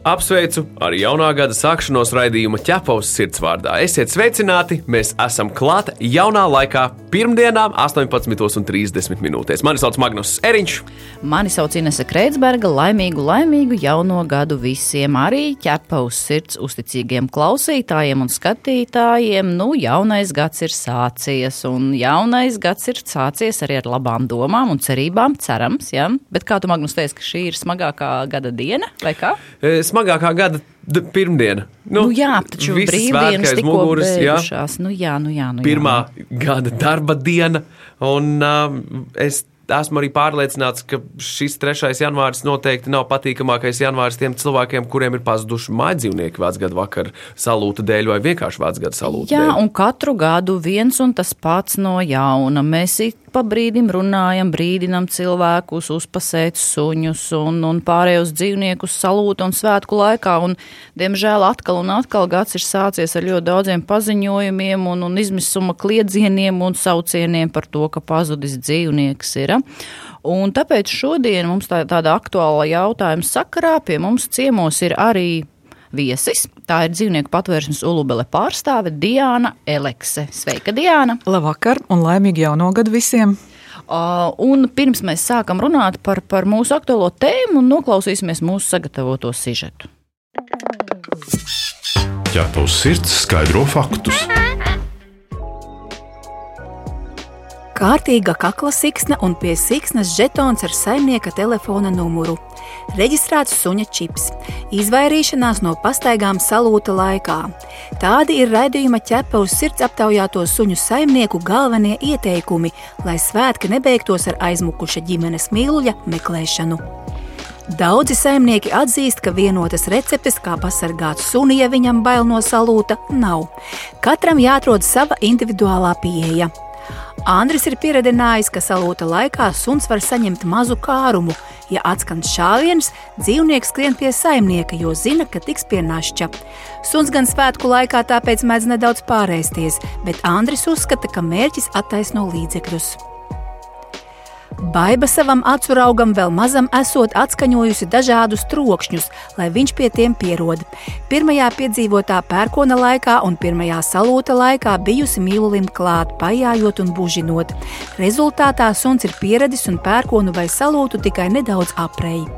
Apsveicu ar jaunā gada sākšanos raidījuma ķepaus sirds vārdā. Esiet sveicināti! Mēs esam klāt jaunā laikā, pirmdienām, 18,30 minūtēs. Mani sauc Magnus Eriņš. Mani sauc Inese Kreitsberga. Laimīgu, laimīgu jauno gadu visiem, arī ķepaus sirds uzticīgiem klausītājiem un skatītājiem. Nu, jaunais gads ir sācies, un jaunais gads ir sācies arī ar labām domām un cerībām, cerams. Ja? Bet kā tu, Magnus, teici, ka šī ir smagākā gada diena vai kā? Es smagākā gada pirmdiena. Nu, nu jā, taču brīvdienas tikko muguras, beigušās. Jā. Nu jā, nu jā, nu jā. Pirmā gada darba diena, un uh, es esmu arī pārliecināts, ka šis 3. janvāris noteikti nav patīkamākais janvāris tiem cilvēkiem, kuriem ir pazuduši mājdzīvnieki vecgadu vakar salūta dēļ vai vienkārši vecgadu salūta Jā, dēļ. un katru gadu viens un tas pats no jauna. Mēs pa brīdim runājam, brīdinam cilvēkus uzpasēt suņus un, un pārējos dzīvniekus salūta un svētku laikā. Un, diemžēl atkal un atkal gads ir sācies ar ļoti daudziem paziņojumiem un, un izmisuma kliedzieniem un saucieniem par to, ka pazudis dzīvnieks ir. Un tāpēc šodien mums tā, tāda aktuāla jautājuma sakarā pie mums ciemos ir arī viesis. Tā ir dzīvnieku patvērsnes ulubele pārstāve Diana Elekse. Sveika, Diana! Labvakar un laimīgi jauno gadu visiem! Uh, un pirms mēs sākam runāt par, par mūsu aktuālo tēmu, noklausīsimies mūsu sagatavoto sižetu. Ja tavs sirds skaidro faktus, Kārtīga kakla siksna un pie siksnas žetons ar saimnieka telefona numuru. Reģistrēts suņa čips, izvairīšanās no pastaigām salūta laikā. Tādi ir raidījuma ķepa uz sirds aptaujāto suņu saimnieku galvenie ieteikumi, lai svētki nebeigtos ar aizmukuša ģimenes mīluļa meklēšanu. Daudzi saimnieki atzīst, ka vienotas receptes, kā pasargāt suni, ja viņam bail no salūta, nav. Katram jāatrod sava individuālā pieeja. Andris ir pieredzinājis, ka salūta laikā suns var saņemt mazu kārumu. Ja atskan šāviens, dzīvnieks skrien pie saimnieka, jo zina, ka tiks pie našķa. Suns gan svētku laikā tāpēc mēdz nedaudz pārēsties, bet Andris uzskata, ka mērķis attaisno līdzekļus. Baiba savam acu raugam vēl mazam esot atskaņojusi dažādus trokšņus, lai viņš pie tiem pierod. Pirmajā piedzīvotā pērkona laikā un pirmajā salūta laikā bijusi mīlulim klāt, pajājot un bužinot. Rezultātā suns ir pieradis un pērkonu vai salūtu tikai nedaudz apreji.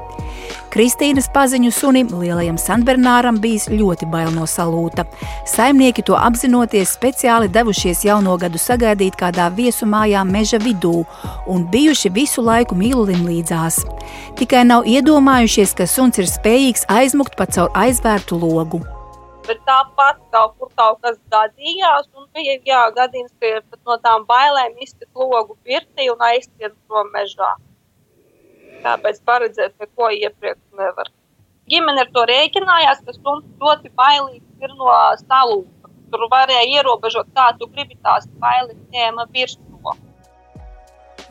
Kristīnas paziņu sunim, lielajam Sanbernāram, bijis ļoti bail no salūta. Saimnieki to apzinoties, speciāli devušies jauno gadu sagaidīt kādā viesu mājā meža vidū un bijuši visu laiku mīlulim līdzās. Tikai nav iedomājušies, ka suns ir spējīgs aizmukt pa caur aizvērtu logu. Bet tāpat kaut kur kaut kas gadījās, un bija jā, gadījums, ka no tām bailēm iztikt logu pirtī un aiztiet prom mežā. Tāpēc paredzēt neko iepriekš nevar. Ģimene ar to rēķinājās, ka suns ļoti bailīgs ir no salūta. Tur varēja ierobežot, kā tu gribi tās bailes ņēma virsmu.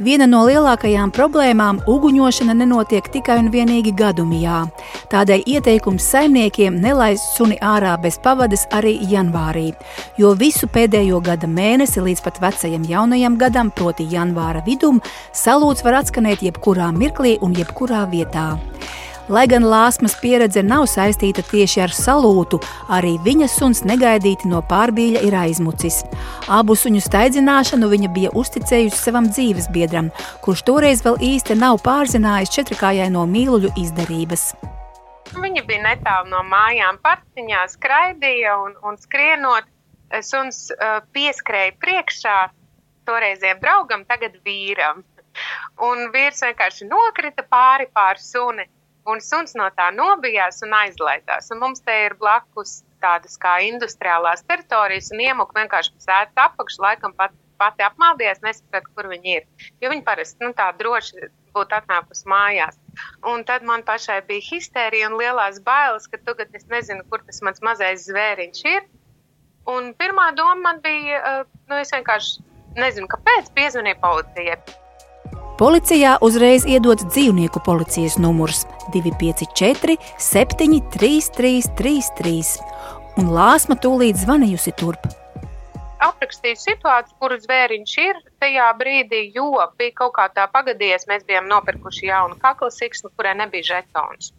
Viena no lielākajām problēmām - uguņošana nenotiek tikai un vienīgi gadumijā. Tādēļ ieteikums saimniekiem nelaist suni ārā bez pavadas arī janvārī, jo visu pēdējo gada mēnesi līdz pat vecajam jaunajam gadam, proti janvāra vidum, salūts var atskanēt jebkurā mirklī un jebkurā vietā. Lai gan Lāsmas pieredze nav saistīta tieši ar salūtu, arī viņa suns negaidīti no pārbīļa ir aizmucis. Abu suņu staidzināšanu viņa bija uzticējusi savam dzīves biedram, kurš toreiz vēl īsti nav pārzinājis četrkājai no mīluļu izdarības. Viņa bija netālu no mājām, parciņā skraidīja un, un skrienot. Suns uh, pieskrēja priekšā toreizējiem draugam, tagad vīram. Un vīrs vienkārši nokrita pāri pār suni. Un suns no tā nobijās un aizlaidās. Un mums te ir blakus tādas kā industriālās teritorijas, un iemuka vienkārši sēdes apakšu, laikam pat, pati apmaldījās, nesaprata, kur viņi ir. Jo viņi parasti nu, tā droši būtu atnākusi mājās. Un tad man pašai bija histērija un lielās bailes, ka tagad es nezinu, kur tas mans mazais zvēriņš ir. Un pirmā doma man bija, nu, es vienkārši nezinu, kāpēc piezvanīju policijai. Policijā uzreiz iedots dzīvnieku policijas numurs 254 733 33, un Lāsma tūlīt zvanījusi turp aprakstīju situāciju, kur zvēriņš ir tajā brīdī, jo bija kaut kā tā pagadījies. Mēs bijām nopirkuši jaunu kakla siksnu, kurai nebija žetons.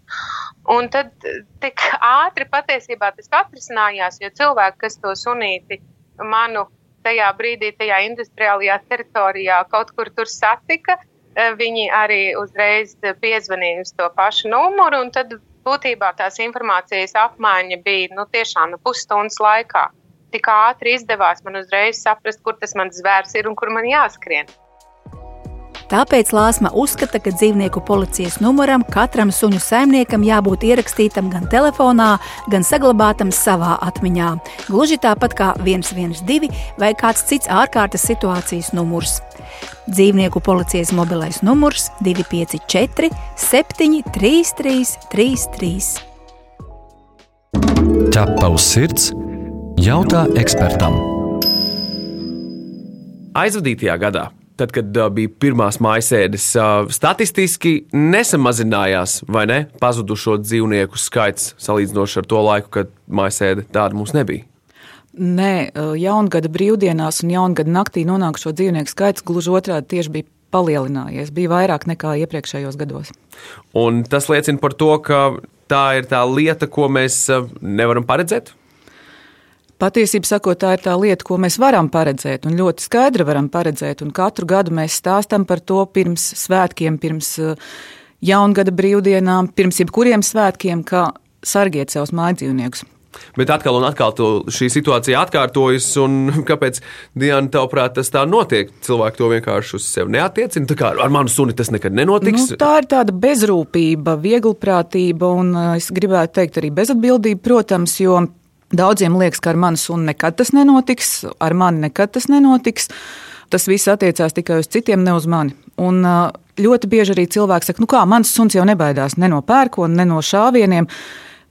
Un tad tik ātri patiesībā tas atrisinājās, jo cilvēki, kas to sunīti manu tajā brīdī, tajā industriālajā teritorijā kaut kur tur satika, eh, viņi arī uzreiz piezvanīja uz to pašu numuru, tad būtībā tās informācijas apmaiņa bija nu, tiešām nu, pusstundas laikā tik ātri izdevās man uzreiz saprast, kur tas mans zvērs ir un kur man jāskrien. Tāpēc Lāsma uzskata, ka dzīvnieku policijas numuram katram suņu saimniekam jābūt ierakstītam gan telefonā, gan saglabātam savā atmiņā. Gluži tāpat kā 112 vai kāds cits ārkārtas situācijas numurs. Dzīvnieku policijas mobilais numurs 254 733 33. Ķepa uz sirds Jautā ekspertam. Aizvadītajā gadā, tad, kad bija pirmās mājasēdes, uh, statistiski nesamazinājās vai ne pazudušo dzīvnieku skaits salīdzinoši ar to laiku, kad mājasēde tāda mums nebija. Nē, jaungada brīvdienās un jaungada naktī nonākušo dzīvnieku skaits gluži otrādi tieši bija palielinājies. Bija vairāk nekā iepriekšējos gados. Un tas liecina par to, ka tā ir tā lieta, ko mēs nevaram paredzēt. Patiesībā sakot, tā ir tā lieta, ko mēs varam paredzēt, un ļoti skaidri varam paredzēt. Un katru gadu mēs stāstam par to pirms svētkiem, pirms jaungada brīvdienām, pirms jebkuriem svētkiem, kā sargiet savus mājdzīvniekus. Bet atkal un atkal šī situācija atkārtojas, kāpēc, Diana, tavuprāt, tas tā notiek? Cilvēki to vienkārši uz sevi neatiecina. Tā kā ar manu suni tas nekad nenotiks. Nu, tā ir tāda bezrūpība, vieglprātība, un uh, es gribētu teikt arī bezatbildība, protams, Daudziem liekas, ka ar mani sunu nekad tas nenotiks, ar mani nekad tas nenotiks. Tas viss attiecās tikai uz citiem, ne uz mani. Un ļoti bieži arī cilvēki saka, nu kā, mans suns jau nebaidās ne no pērkona, ne no šāvieniem.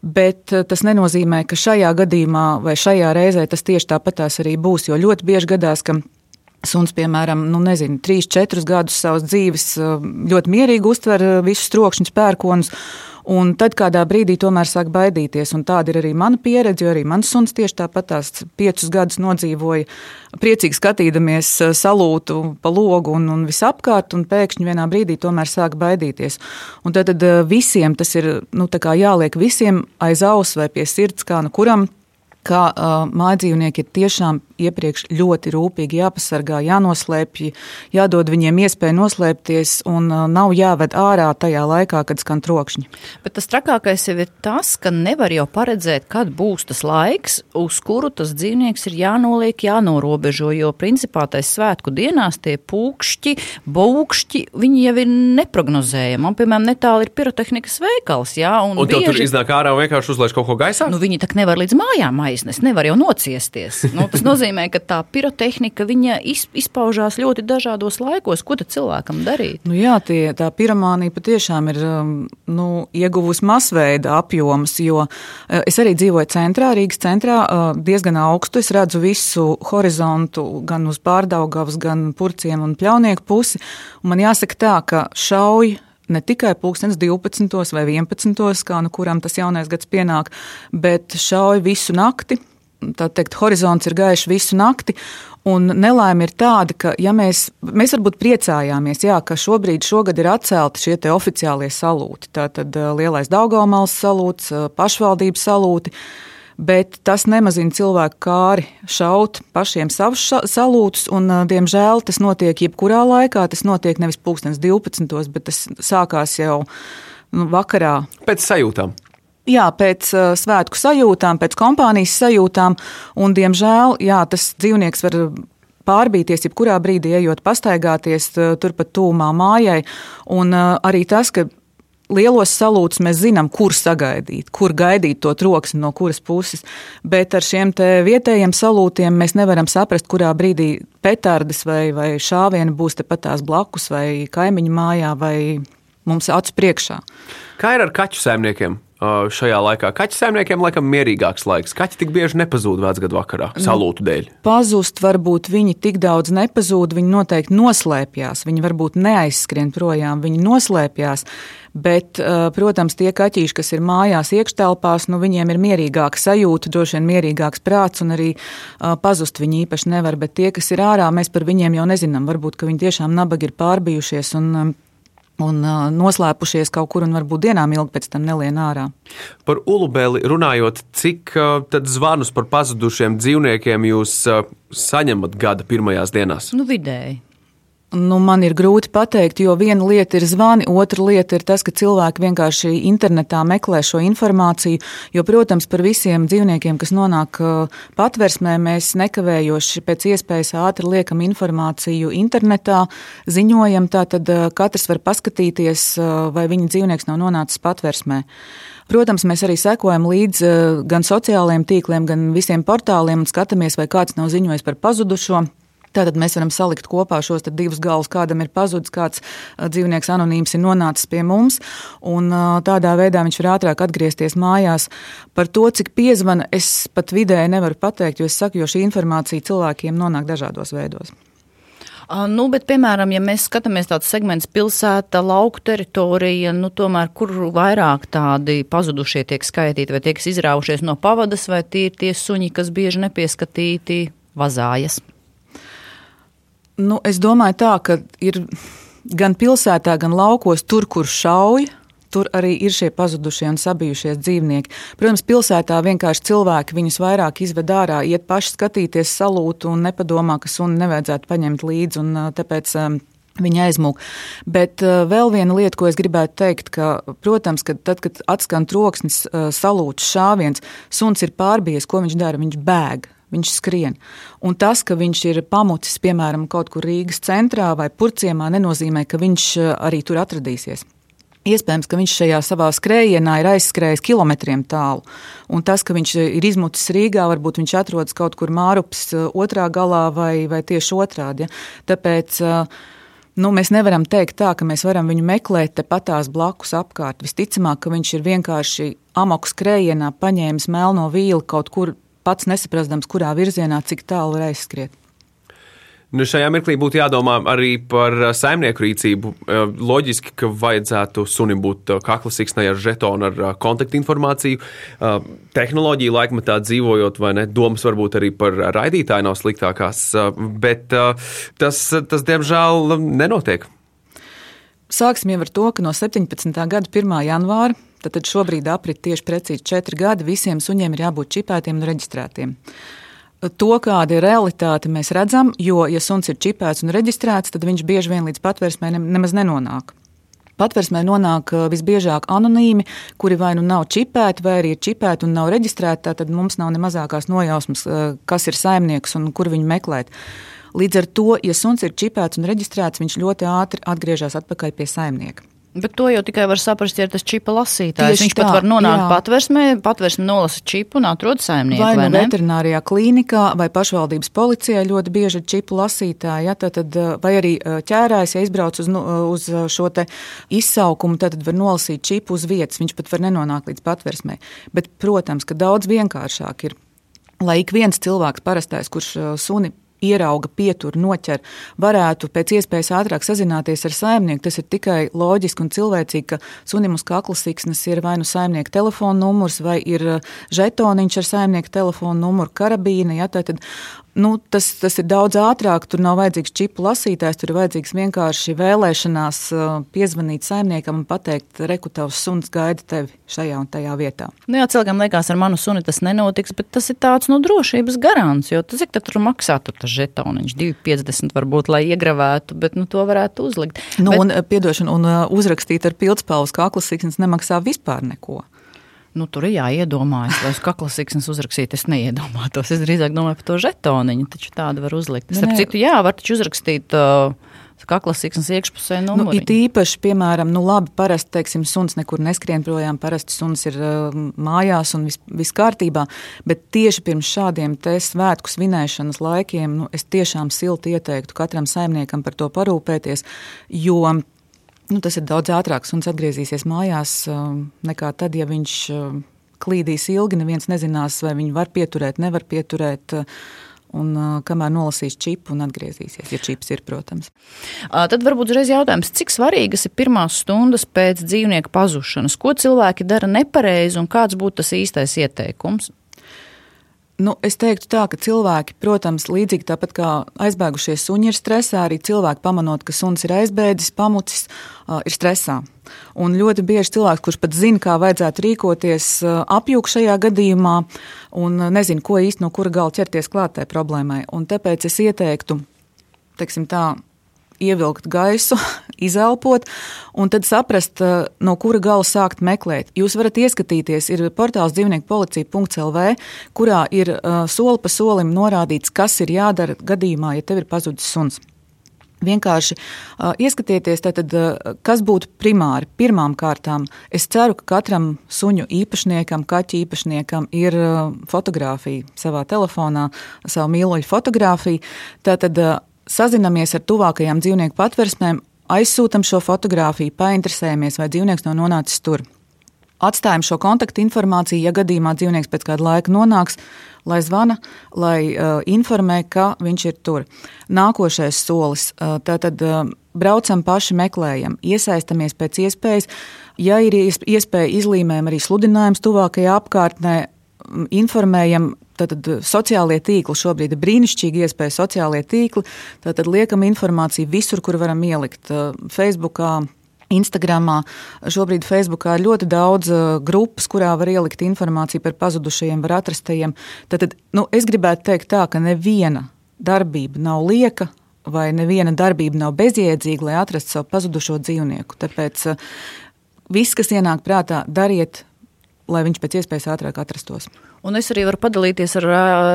Bet tas nenozīmē, ka šajā gadījumā vai šajā reizē tas tieši tāpatās arī būs. Jo ļoti bieži gadās, ka Suns, piemēram, nu, nezinu, 3, 4 gadus savas dzīves ļoti mierīgi uztver visus trokšņus, pērkonus, Un tad kādā brīdī tomēr sāk baidīties. Tāda ir arī mana pieredze, jo arī mans suns tieši tāpat tās piecus gadus nodzīvoja, priecīgi skatīdamies eh, salūtu pa logu un, un visapkārt, un pēkšņi vienā brīdī tomēr sāk baidīties. Un tad, tad eh, visiem tas ir nu, jāliek visiem aiz auss vai pie sirds, kā nu kuram ka uh, mājdzīvnieki ir tiešām iepriekš ļoti rūpīgi jāpasargā, jānoslēpj, jādod viņiem iespēju noslēpties un uh, nav jāved ārā tajā laikā, kad skan trokšņi. Bet tas trakākais jau ir tas, ka nevar jau paredzēt, kad būs tas laiks, uz kuru tas dzīvnieks ir jānoliek, jānorobežo, jo principā tais svētku dienās tie pūkšķi, būkšķi, viņi jau ir neprognozējami. Man, piemēram, netālu ir pirotehnikas veikals, jā, un, un bieži... tur iznāk ārā un vienkārši uzlaiž kaut ko gaisā? Nu, viņi tak nevar līdz mājām aiznes, nevar jau nociesties. Nu, tas nozīmē, ka tā pirotehnika izpaužās ļoti dažādos laikos. Ko tad cilvēkam darīt? Nu, jā, tie, tā piromānija patiešām ir um, nu, ieguvusi masveida apjomus, jo uh, es arī dzīvoju centrā, Rīgas centrā, uh, diezgan augstu. Es redzu visu horizontu gan uz pārdaugavas, gan purciem un pļaunieku pusi. Un man jāsaka tā, ka šauj ne tikai pulkstenis 12. vai 11. kā nu kuram tas jaunais gads pienāk, bet šauj visu nakti. Tā teikt, horizonts ir gaišs visu nakti, Un nelaime ir tāda, ka ja mēs, mēs varbūt priecājāmies, jā, ka šobrīd šogad ir atcelti šie oficiālie salūti. Tātad lielais Daugavmals salūts, pašvaldības salūti bet tas nemazina cilvēku kāri šaut pašiem savus salūtus, un, diemžēl, tas notiek jebkurā laikā. Tas notiek nevis pulkstenis 12, bet tas sākās jau nu, vakarā. Pēc sajūtām. Jā, pēc uh, svētku sajūtām, pēc kompānijas sajūtām, un, diemžēl, jā, tas dzīvnieks var pārbīties, jebkurā brīdī ejot pastaigāties turpat tūmā mājai, un arī tas, ka lielos salūtus mēs zinām, kur sagaidīt, kur gaidīt to troksni no kuras puses, bet ar šiem vietējiem salūtiem mēs nevaram saprast, kurā brīdī petardes vai, vai šāvieni būs tepat tās blakus vai kaimiņu mājā vai mums acu priekšā. Kā ir ar kaķu saimniekiem? Šajā laikā. Kaķu saimniekiem laikam mierīgāks laiks. Kaķi tik bieži nepazūd vecgadu vakarā, Nu, salūtu dēļ. Pazust varbūt viņi tik daudz nepazūd, viņi noteikti noslēpjas. Viņi varbūt neaizskrien projām, viņi noslēpjas. Bet, protams, tie kaķīši, kas ir mājās, iekštelpās, nu, viņiem ir mierīgāka sajūta, droši vien mierīgāks prāts, un arī pazust viņi īpaši nevar. Bet tie, kas ir ārā, mēs par viņiem jau nezinām. Varbūt viņi tiešām nabagi ir pārbijušies. Un, un noslēpušies kaut kur un varbūt dienām ilgi pēc tam nelien ārā. Par ulubēli runājot, cik zvanus par pazudušiem dzīvniekiem jūs saņemat gada pirmajās dienās? Nu, vidēji. Nu, man ir grūti pateikt, jo viena lieta ir zvani, otra lieta ir tas, ka cilvēki vienkārši internetā meklē šo informāciju. Jo, protams, par visiem dzīvniekiem, kas nonāk patversmē, mēs nekavējoši pēc iespējas ātri liekam informāciju internetā, ziņojam, tātad katrs var paskatīties, vai viņa dzīvnieks nav nonācis patversmē. Protams, mēs arī sekojam līdzi gan sociālajiem tīkliem, gan visiem portāliem un skatāmies, vai kāds nav ziņojis par pazudušo. Tātad mēs varam salikt kopā šos divus galus, kādam ir pazudis, kāds dzīvnieks anonīms ir nonācis pie mums, un tādā veidā viņš var ātrāk atgriezties mājās. Par to, cik piezvana, es pat vidēji nevaru pateikt, jo es saku, jo šī informācija cilvēkiem nonāk dažādos veidos. Nu, bet, piemēram, ja mēs skatāmies tādu segmentu pilsēta, lauku teritorija, nu, tomēr kur vairāk tādi pazudušie tiek skaitīti, vai tie, kas izraujušies no pavadas, vai tie ir tie suņi, kas bieži nepieskatīti vazājas? Nu, es domāju, tā, ka ir gan pilsētā, gan laukos, tur, kur šauj. Tur arī ir šie pazudušie un sabijušie dzīvnieki. Protams, pilsētā vienkārši cilvēki viņus vairāk izved ārā, iet paši skatīties, salūtu un nepadomā, ka suni nevajadzētu paņemt līdzi. Tāpēc, Viņa aizmūg. Bet uh, vēl viena lieta, ko es gribētu teikt, ka, protams, ka tad, kad atskan troksnis, uh, salūts šāviens, suns ir pārbies, ko viņš dara? Viņš bēg viņš skrien. Un tas, ka viņš ir pamucis, piemēram, kaut kur Rīgas centrā vai Purciemā, nenozīmē, ka viņš arī tur atradīsies. Iespējams, ka viņš šajā savā skrējienā ir aizskrējis kilometriem tālu. Un tas, ka viņš ir izmucis Rīgā, varbūt viņš atrodas kaut kur Mārupas otrā galā vai, vai tieši otrādi. Ja? Tāpēc nu, mēs nevaram teikt tā, ka mēs varam viņu meklēt tepatās blakus apkārt. Visticamāk, ka viņš ir vienkārši amoku skrējienā paņēmis melno vīli kaut kur pats nesaprastams, kurā virzienā, cik tālu var aizskriet. Nu, šajā mirklī būtu jādomā arī par saimnieku rīcību. Loģiski, ka vajadzētu sunim būt kakla siksnai ar žetonu, ar kontaktinformāciju. Tehnoloģija laikmetā dzīvojot, vai ne, domas varbūt arī par raidītāju nav sliktākās, bet tas, tas diemžēl, nenotiek. Sāksim jau ar to, ka no 17. gada 1. janvāra Tad šobrīd aprit tieši precīzi četri gadi. Visiem suņiem ir jābūt čipētiem un reģistrētiem. To, kāda ir realitāte, mēs redzam, jo, ja suns ir čipēts un reģistrēts, tad viņš bieži vien līdz patvērsmē nemaz nenonāk. Patversmē nonāk visbiežāk anonīmi, kuri vai nu nav čipēti, vai arī ir čipēti un nav reģistrēti. Tad mums nav ne mazākās nojausmas, kas ir saimnieks un kur viņu meklēt. Līdz ar to, ja suns ir čipēts un reģistrēts, viņš ļoti ātri atgriežas atpakaļ pie saimnieka. Bet to jau tikai var saprast, ja ir tas čipa lasītājs. Tieši Viņš tā, pat var nonākt jā. patversmē, patversmē nolasa čipu un atrod saimnieku. Vai, vai nu veterinārijā klīnikā vai pašvaldības policijā ļoti bieži ir čipu lasītāji, ja, tad, vai arī ķērājs, ja izbrauc uz, nu, uz šo te izsaukumu, tad, tad var nolasīt čipu uz vietas. Viņš pat var nenonākt līdz patversmē. Bet, protams, ka daudz vienkāršāk ir lai ik viens cilvēks, parastais, kurš suni ierauga, pietur, noķer, varētu pēc iespējas ātrāk sazināties ar saimnieku. Tas ir tikai loģiski un cilvēcīgi, ka sunim uz kaklas siksnas ir vai nu saimnieka telefona numurs, vai ir žetoniņš ar saimnieka telefona numuru, karabīna. Ja, tad nu, tas, tas ir daudz ātrāk. Tur nav vajadzīgs čipu lasītājs, tur ir vajadzīgs vienkārši vēlēšanās piezvanīt saimniekam un pateikt, reku tavs suns gaida tevi šajā un tajā vietā. Nu, jā, cilvēkam liekas, ar manu suni tas nenotiks, bet tas ir tāds no nu, drošības garants. Jo tas, cik tur maksā, tur tas žetoniņš 2,50 varbūt, lai iegravētu, bet nu, to varētu uzlikt. Nu, bet... un, piedošana, un uzrakstīt ar pildspalvas kaklas siksnas nemaksā vispār neko. Nu, tur ir jāiedomājas, lai uz kaklas siksnas uzrakstītu. Es neiedomātos. Es drīzāk domāju par to žetoniņu, taču tādu var uzlikt. Starp citu, jā, var taču uzrakstīt. Uh, kaklas siksnas iekšpusē nu, numuriņu. Nu, it īpaši, piemēram, nu labi, parasti, teiksim, suns nekur neskrien projām, parasti suns ir uh, mājās un vis, viss kārtībā, bet tieši pirms šādiem te svētku svinēšanas laikiem, nu, es tiešām silti ieteiktu katram saimniekam par to parūpēties, jo nu, tas ir daudz ātrāk. Suns atgriezīsies mājās nekā tad, ja viņš klīdīs ilgi. Neviens nezinās, vai viņu var pieturēt, nevar pieturēt. Un, uh, kamēr nolasīs čipu un atgriezīsies, ja čips ir, protams. Tad varbūt uzreiz jautājums, cik svarīgas ir pirmās stundas pēc dzīvnieka pazušanas? Ko cilvēki dara nepareizi un kāds būtu tas īstais ieteikums? Nu, es teiktu, tā, ka cilvēki, protams, līdzīgi tāpat kā aizbēgušie suņi ir stresā, arī cilvēki pamanot, ka suns ir aizbēdzis, pamucis, ir stresā. Un ļoti bieži cilvēks, kurš pat zina, kā vajadzētu rīkoties, apjūg šajā gadījumā un nezina, ko īsti no kura gala ķerties klātai problēmai. Un tāpēc es ieteiktu, teiksim tā, ievilkt gaisu, izelpot, un tad saprast, eh, no kura gala sākt meklēt. Jūs varat ieskatīties, ir portāls dzīvnieku policija.lv, kurā ir uh, soli pa solim norādīts, kas ir jādara gadījumā, ja tev ir pazudis suns. Vienkārši uh, ieskatieties, tātad, uh, kas būtu primāri. Pirmām kārtām, es ceru, ka katram suņu īpašniekam, kaķu īpašniekam ir uh, fotografija savā telefonā, savu mīloļu fotografiju. Tātad, uh, sazinamies ar tuvākajām dzīvnieku patversmēm, aizsūtam šo fotografiju, painteresējamies, vai dzīvnieks nav nonācis tur. Atstājam šo kontaktu informāciju, ja gadījumā dzīvnieks pēc kāda laika nonāks, lai zvana, lai uh, informē, ka viņš ir tur. Nākošais solis uh, - tātad uh, braucam paši, meklējam, iesaistamies pēc iespējas. Ja ir iespēja, izlīmējam arī sludinājumus tuvākajā apkārtnē, informējam Tātad eh, sociālie tīkli šobrīd ir brīnišķīgi iespēja sociālie tīkli. Tātad liekam informāciju visur, kur varam ielikt eh, Facebookā. Instagramā šobrīd Facebookā ir ļoti daudz uh, grupas, kurā var ielikt informāciju par pazudušajiem, var atrastajiem. Tad, nu, es gribētu teikt tā, ka neviena darbība nav lieka, vai neviena darbība nav bezjēdzīga, lai atrastu savu pazudušo dzīvnieku. Tāpēc viss, kas ienāk prātā, dariet, lai viņš pēc iespējas ātrāk atrastos. Un es arī varu padalīties ar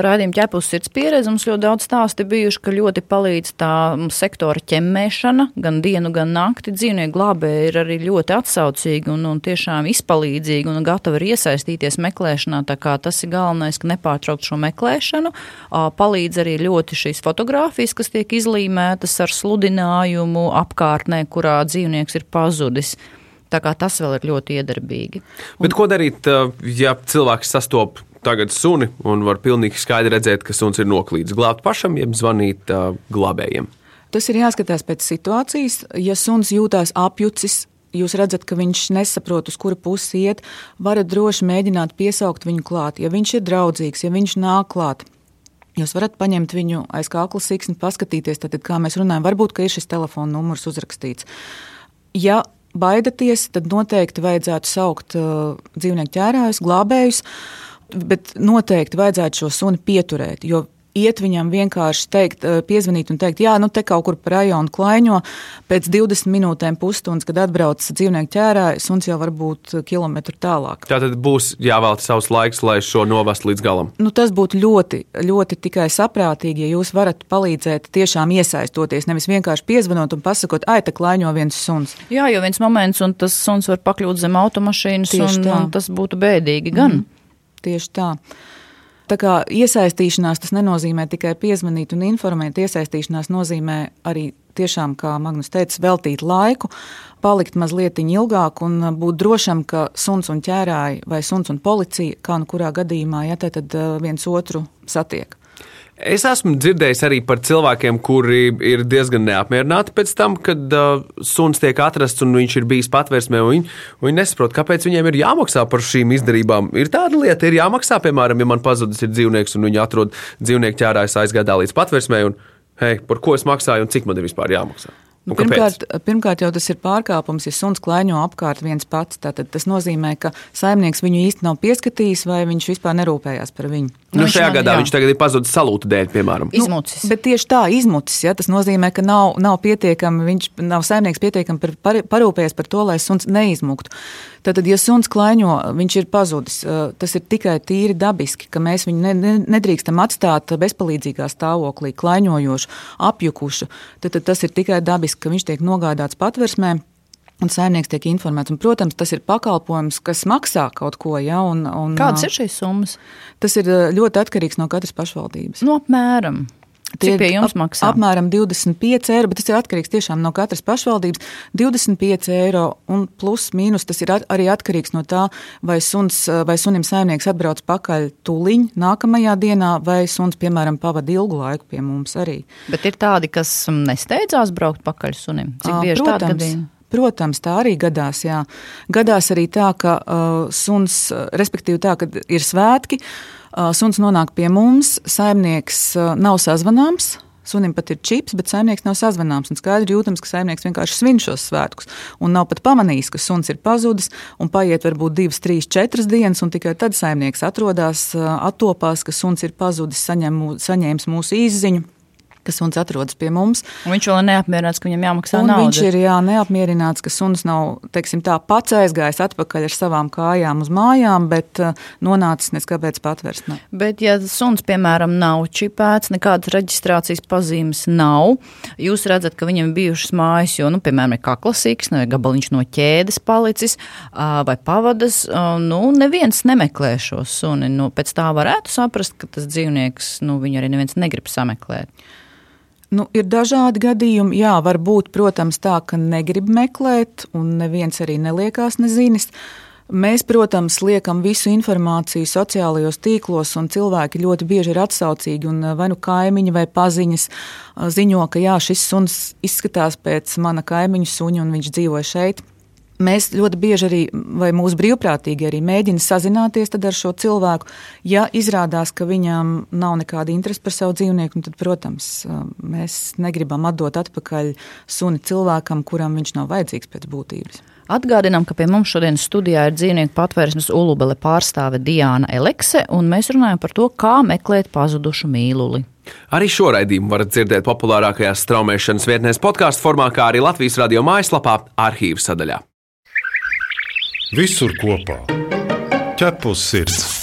rādījumu ķepus sirds pieredzi. Mums ļoti daudz stāsti bijuši, ka ļoti palīdz tā sektora ķemmēšana, gan dienu, gan nakti. Dzīvnieku glābēji ir arī ļoti atsaucīgi un, un tiešām izpalīdzīgi un gatavi iesaistīties meklēšanā. Tā kā tas ir galvenais, ka nepārtraukt šo meklēšanu. Palīdz arī ļoti šīs fotogrāfijas, kas tiek izlīmētas ar sludinājumu apkārtnē, kurā dzīvnieks ir pazudis. Tas vēl ir ļoti iedarbīgi. Bet un, ko darīt, ja cilvēks sastopas tagad suni un var pilnīgi skaidri redzēt, ka suns ir noklīdis. Glābt pašam, jeb zvanīt uh, glābējiem. Tas ir jāskatās pēc situācijas. Ja suns jūtās apjucis, jūs redzat, ka viņš nesaprot, uz kuru pusi iet, varat droši mēģināt piesaukt viņu klāt. Ja viņš ir draudzīgs, ja viņš nāk klāt, jūs varat paņemt viņu aiz kakla siksni, paskatīties, tad, kā mēs runājam, varbūt ir šis telefona numurs uzrakstīts. Ja baidaties, tad noteikti vajadzētu saukt uh, dzīvnieku ķērājus, glābējus. Bet noteikti vajadzētu šo suni pieturēt, jo iet viņam vienkārši teikt, eh, piezvanīt un teikt, jā, nu te kaut kur pa rajonu klaiņo, pēc 20 minūtēm pusstundas, kad atbrauc dzīvnieku ķērā, suns jau var būt kilometru tālāk. Tā tad būs jāvēlta savs laiks, lai šo novestu līdz galam. Nu, tas būtu ļoti, ļoti tikai saprātīgi, ja jūs varat palīdzēt tiešām iesaistoties, nevis vienkārši piezvanot un pasakot, ai, te klaiņo viens suns. Jā, jo viens moments, un tas suns var pakļūt zem automašīnas, un, un tas būtu bēdīgi gan. Mm. Tieši tā. Tā kā iesaistīšanās tas nenozīmē tikai piezvanīt un informēt. Iesaistīšanās nozīmē arī tiešām, kā Magnus teica, veltīt laiku, palikt mazliet ilgāk un būt drošam, ka suns un ķērāji vai suns un policija, kā nu kurā gadījumā, ja tad eh, viens otru satiek. Es esmu dzirdējis arī par cilvēkiem, kuri ir diezgan neapmierināti pēc tam, kad uh, suns tiek atrasts un viņš ir bijis patvērsmē. Viņi, viņi nesaprot, kāpēc viņiem ir jāmaksā par šīm izdarībām. Ir tāda lieta, ir jāmaksā, piemēram, ja man pazudis dzīvnieks un viņi atrod dzīvnieku ķērājas aizgādā līdz patvērsmē. Un, hei, par ko es maksāju un cik man ir vispār jāmaksā? Nu, pirmkārt, pirmkārt, jau tas ir pārkāpums, ja suns klaiņo apkārt viens pats. Tātad tas nozīmē, ka saimnieks viņu īsti nav pieskatījis, vai viņš vispār nerūpējās par viņu. Nu, nu, šajā gadā jā. viņš tagad ir pazudis salūtu dēļ, piemēram. Nu, izmucis. Nu, bet tieši tā, izmucis. Ja, tas nozīmē, ka nav, nav pietiekami, viņš nav saimnieks pietiekami par, par, parūpējies par to, lai suns neizmuktu. Tātad, ja suns klaiņo, viņš ir pazudis. Tas ir tikai tīri dabiski, ka mēs viņu ne, ne, nedrīkstam atstāt bezpalīdzīgā stāvoklī, klaiņojošu, apjukušu. Tad, tad tas ir tikai dabiski, ka viņš tiek nogādāts patversmē. Un saimnieks tiek informēts. Un, protams, tas ir pakalpojums, kas maksā kaut ko. Ja, un, un, Kādas ir šīs summas? Tas ir ļoti atkarīgs no katras pašvaldības. No nu, apmēram. Cik pie jums maksā? Ap, apmēram 25 eiro, bet tas ir atkarīgs tiešām no katras pašvaldības. 25 eiro un plus mīnus tas ir at, arī atkarīgs no tā, vai, suns, vai sunim saimnieks atbrauc pakaļ tūliņ nākamajā dienā, vai suns, piemēram, pavada ilgu laiku pie mums arī. Bet ir tādi, kas mm, nesteidzās braukt pakaļ sunim? Cik bieži tādi gadījumi? Protams, tā arī gadās. Jā. Gadās arī tā, ka uh, suns, respektīvi tā, ka ir svētki, uh, suns nonāk pie mums, saimnieks uh, nav sazvanāms. Sunim pat ir čips, bet saimnieks nav sazvanāms. Skaidri jūtams, ka saimnieks vienkārši svin šos svētkus. Un nav pat pamanījis, ka suns ir pazudis. Un paiet varbūt divas, trīs, četras dienas, un tikai tad saimnieks atrodas, uh, attopās, ka suns ir pazudis, saņem, saņēmis mūsu izziņu ka suns atrodas pie mums. Un viņš vēl ir neapmierināts, ka viņam jāmaksā un nauda. Viņš ir jā, neapmierināts, ka suns nav teiksim, tā, pats aizgājis atpakaļ ar savām kājām uz mājām, bet uh, nonācis neskāpēc patversmē. Bet, ja suns, piemēram, nav čipēts, nekādas reģistrācijas pazīmes nav, jūs redzat, ka viņam ir bijušas mājas, jo, nu, piemēram, ir kaklasīgs, vai gabaliņš no ķēdes palicis, vai pavadas, nu, neviens nemeklē šo suni. Nu, pēc tā varētu saprast, ka tas dzīvnieks, nu, viņu arī neviens negrib sameklēt. Nu, ir dažādi gadījumi. Jā, var būt, protams, tā, ka negrib meklēt, un neviens arī neliekās nezinis. Mēs, protams, liekam visu informāciju sociālajos tīklos, un cilvēki ļoti bieži ir atsaucīgi. Vai nu kaimiņi vai paziņas ziņo, ka jā, šis suns izskatās pēc mana kaimiņa suņa, un viņš dzīvo šeit. Mēs ļoti bieži arī, vai mūsu brīvprātīgi arī mēģina sazināties ar šo cilvēku. Ja izrādās, ka viņam nav nekāda interese par savu dzīvnieku, tad, protams, mēs negribam atdot atpakaļ suni cilvēkam, kuram viņš nav vajadzīgs pēc būtības. Atgādinām, ka pie mums šodienas studijā ir dzīvnieku patvērsmes ulubele pārstāve Diana Elekse, un mēs runājam par to, kā meklēt pazudušu mīluli. Arī šo raidījumu varat dzirdēt populārākajās straumēšanas vietnēs podkāstu formā, kā arī Latvijas radio mājaslapā, arhīvu sadaļā. Visur kopā - ķepus sirds.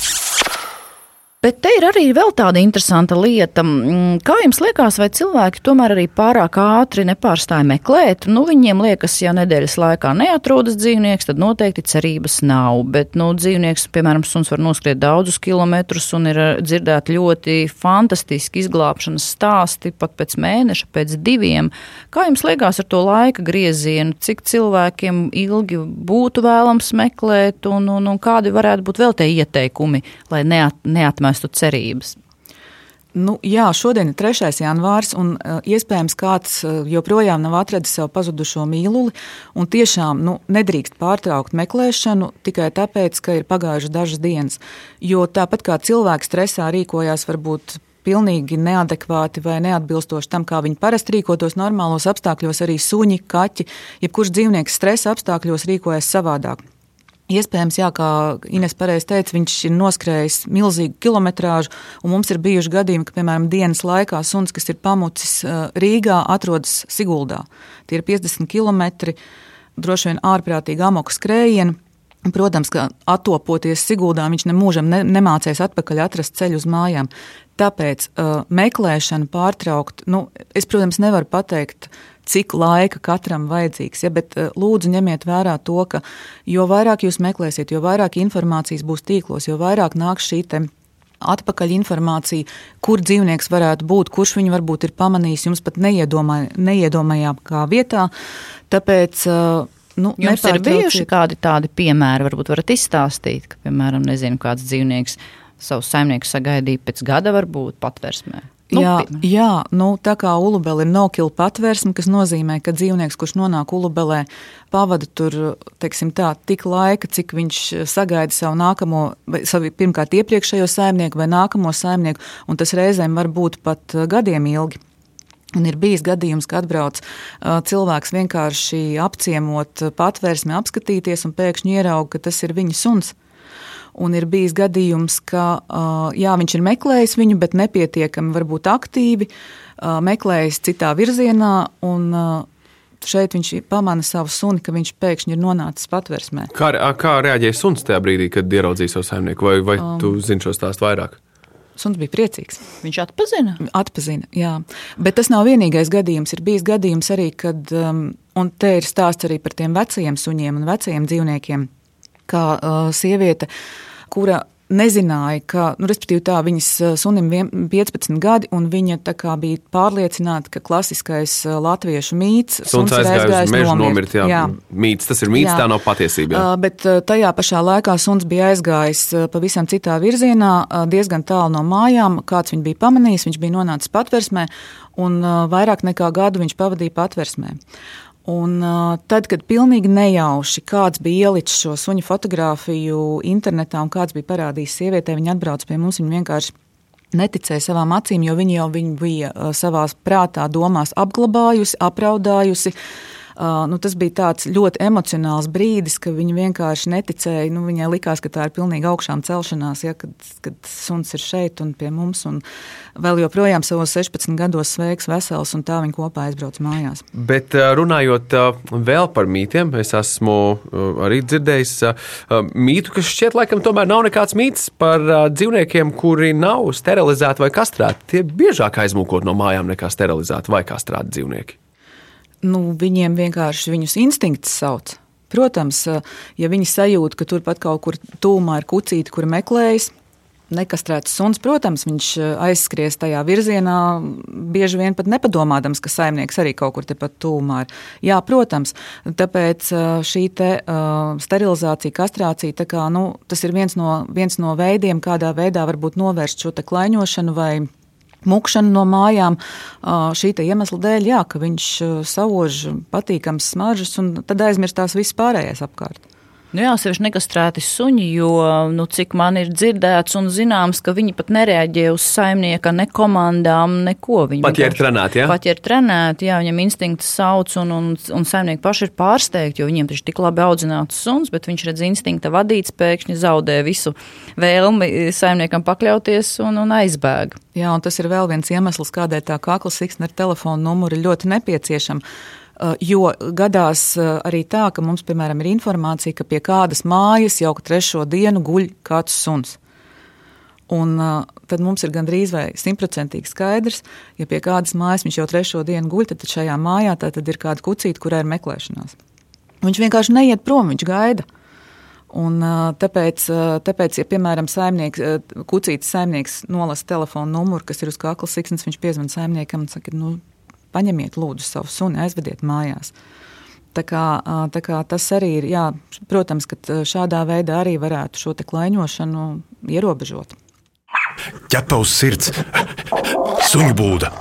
Bet te ir arī vēl tāda interesanta lieta. Mm, kā jums liekas, vai cilvēki tomēr arī pārāk ātri nepārstāja meklēt? Nu, viņiem liekas, ja nedēļas laikā neatrodas dzīvnieks, tad noteikti cerības nav. Bet nu, dzīvnieks, piemēram, suns var noskriet daudzus kilometrus un ir eh, dzirdēti ļoti fantastiski izglābšanas stāsti pat pēc mēneša, pēc diviem. Kā jums liekas ar to laika griezienu, cik cilvēkiem ilgi būtu vēlams meklēt un, un, un kādi varētu būt vēl tie ieteikumi, lai neat, neatmest nemestu cerības. Nu, jā, šodien ir 3. janvārs, un uh, iespējams kāds uh, joprojām nav atradis savu pazudušo mīluli. Tiešām nu, nedrīkst pārtraukt meklēšanu tikai tāpēc, ka ir pagājušas dažas dienas. Jo tāpat kā cilvēks stresā rīkojās, varbūt pilnīgi neadekvāti vai neatbilstoši tam, kā viņi parasti rīkotos normālos apstākļos, arī suņi, kaķi, jebkurš dzīvnieks stresa apstākļos rīkojas savādāk. Iespējams, jā, kā Ines pareizi teica, viņš ir noskrējis milzīgu kilometrāžu, un mums ir bijuši gadījumi, ka, piemēram, dienas laikā suns, kas ir pamucis Rīgā, atrodas Siguldā. Tie ir 50 km, droši vien ārprātīgi amoku skrējienu. Protams, ka attopoties Siguldā, viņš nemūžam ne, nemācīs atpakaļ atrast ceļu uz mājām. Tāpēc uh, meklēšanu pārtraukt, nu, es, protams, nevaru pateikt, uh, cik laika katram vajadzīgs. Ja, bet eh, lūdzu ņemiet vērā to, ka jo vairāk jūs meklēsiet, jo vairāk informācijas būs tīklos, jo vairāk nāks šī atpakaļ informācija, kur dzīvnieks varētu būt, kurš viņu varbūt ir pamanījis, jums pat neiedomā, neiedomājām kā vietā. Tāpēc, eh, Nu, Jums ir bijuši kādi tādi piemēri, varbūt varat izstāstīt, ka, piemēram, nezinu, kāds dzīvnieks savu saimnieku sagaidīja pēc gada, varbūt patversmē. Nu, jā, jā nu, tā kā ulubele ir nokila patvērsme, kas nozīmē, ka dzīvnieks, kurš nonāk ulubelē, pavada tur tā, tik laika, cik viņš sagaida savu nākamo, savu pirmkārt iepriekšējo saimnieku vai nākamo saimnieku, un tas reizēm var būt pat gadiem ilgi. Un ir bijis gadījums, kad atbrauc uh, cilvēks vienkārši apciemot patvērsmi, apskatīties, un pēkšņi ierauga, ka tas ir viņa suns. Un ir bijis gadījums, ka jā, viņš ir meklējis viņu, bet nepietiekami varbūt aktīvi, meklējis citā virzienā. Un, šeit viņš pamana savu suni, ka viņš pēkšņi ir nonācis patversmē. Kā, kā reaģēja suns tajā brīdī, kad ieraudzīja savu saimnieku, vai, vai um, tu zini šo stāstu vairāk? Suns bija priecīgs. Viņš atpazina. Atpazina, jā. Bet tas nav vienīgais gadījums. Ir bijis gadījums arī, kad, um, un te ir stāsts arī par tiem vecajiem suņiem un vecajiem dzīvniekiem, kā uh, sieviete, kura nezināja, ka, nu, respektīvi, tā viņas sunim vien- 15 gadi, un viņa bija pārliecināta, ka klasiskais latviešu mīts Suns ir aizgāja uz mežu nomirt. Jā. jā. Mīts, tas ir mīts, Jā. tā nav patiesība. Jā. Bet tajā pašā laikā suns bija aizgājis pavisam citā virzienā, diezgan tālu no mājām. Kāds viņu bija pamanījis, viņš bija nonācis patversmē, un vairāk nekā gadu viņš pavadīja patversmē. Un, uh, tad, kad pilnīgi nejauši kāds bija ielicis šo suņu fotografiju internetā un kāds bija parādījis sievietē, viņa atbrauca pie mums. Viņa vienkārši neticēja savām acīm, jo viņa jau viņu bija savā prātā, domās apglabājusi, apraudājusi. Uh, nu, tas bija tāds ļoti emocionāls brīdis, ka viņa vienkārši neticēja. Nu, viņai likās, ka tā ir pilnīgi augšām celšanās, ja, kad, kad suns ir šeit un pie mums. Un vēl joprojām savos 16 gados sveiks, vesels, un tā viņa kopā aizbrauc mājās. Bet runājot vēl par mītiem, es esmu arī dzirdējis mītu, kas šķiet, laikam, tomēr nav nekāds mīts par dzīvniekiem, kuri nav sterilizēti vai kastrēti. Tie biežāk aizmūkot no mājām nekā sterilizēti vai kastrēti dzīvnieki. Nu, viņiem vienkārši viņus instinkts sauc. Protams, ja viņi sajūt, ka turpat kaut kur tūmā ir kucīte, kur meklējas, nekastrēts suns, protams, viņš aizskries tajā virzienā, bieži vien pat nepadomādams, ka saimnieks arī kaut kur tepat tūmā ir. Jā, protams, tāpēc šī te, uh, sterilizācija, kastrācija, kā, nu, tas ir viens no, viens no veidiem, kādā veidā varbūt novērst šo klaiņošanu vai Mukšana no mājām šī iemesla dēļ, jā, ka viņš sauž patīkams smaržas, un tad aizmirstās viss pārējais apkārt. Nu jā, sevišķi nekastrēti suņi, jo, nu, cik man ir dzirdēts un zināms, ka viņi pat nereaģē uz saimnieka, ne komandām, neko. Viņi Pat ja ir trenēti, jā? Pat ja ir trenēti, jā, viņam instinkts sauc, un, un, un saimnieki paši ir pārsteigti, jo viņiem taču tik labi audzināts suns, bet viņš redz instinkta vadīts, pēkšņi zaudē visu vēlmi saimniekam pakļauties un, un aizbēg. Jā, un tas ir vēl viens iemesls, kādēļ tā kakla siksna ar telefonu numuru ir ļoti nepieciešama. Uh, Jo gadās uh, arī tā, ka mums, piemēram, ir informācija, ka pie kādas mājas jau trešo dienu guļ kāds suns. Un, uh, tad mums ir gandrīz vai simtprocentīgi skaidrs, ja pie kādas mājas viņš jau trešo dienu guļ, tad šajā mājā tā tad ir kāda kucīte, kurā ir meklēšanās. Viņš vienkārši neiet prom, viņš gaida. Un, tāpēc, tāpēc, ja, piemēram, saimnieks, ā, kucītis saimnieks nolasa telefonu numuru, kas ir uz kakla siksnas, viņš piezvan saimniekam un saka, nu, paņemiet lūdzu savu suni, aizvediet mājās. Tā kā, tā kā tas arī ir, jā, protams, ka šādā veidā arī varētu šo klaiņošanu ierobežot. Ķepa uz sirds, suņu būda.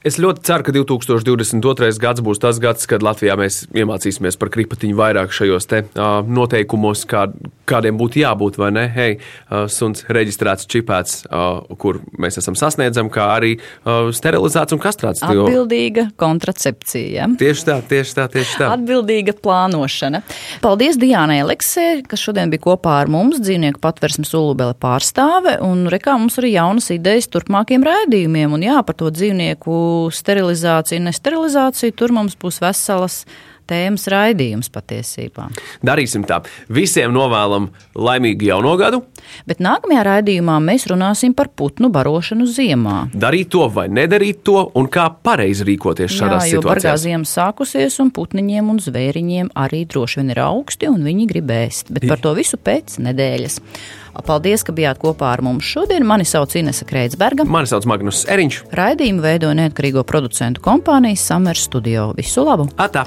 Es ļoti ceru, ka 2022. gads būs tas gads, kad Latvijā mēs iemācīsimies par kripatiņu vairāk šajos te, uh, noteikumos, kā, kādiem būtu jābūt. vai ne? Hei, uh, suns reģistrēts, čipēts, uh, kur mēs esam sasniedzami, kā arī uh, sterilizēts un kastrēts. Atbildīga kontracepcija. Ja? Tieši tā, tieši tā, tieši tā. Atbildīga plānošana. Paldies Dijānai Aleksē, kas šodien bija kopā ar mums, dzīvnieku patversmes ulubele pārstāve, un rekā mums arī jaunas idejas turpmākiem raidījumiem, un jā, par to dzīvnieku sterilizāciju, nesterilizāciju, tur mums būs veselas tēmas raidījums patiesībā. Darīsim tā. Visiem novēlam laimīgu jauno gadu. Bet nākamajā raidījumā mēs runāsim par putnu barošanu ziemā. Darīt to vai nedarīt to, un kā pareizi rīkoties šādās Jā, jo bargā situācijās. ziema sākusies, un putniņiem un zvēriņiem arī droši vien ir augsti, un viņi grib ēst. Bet par to visu pēc nedēļas. Paldies, ka bijāt kopā ar mums šodien. Mani sauc Inese Kreitsberga. Mani sauc Magnus Eriņš. Raidījumu veido neatkarīgo producentu kompānija Summer Studio. Visu labu! Atā!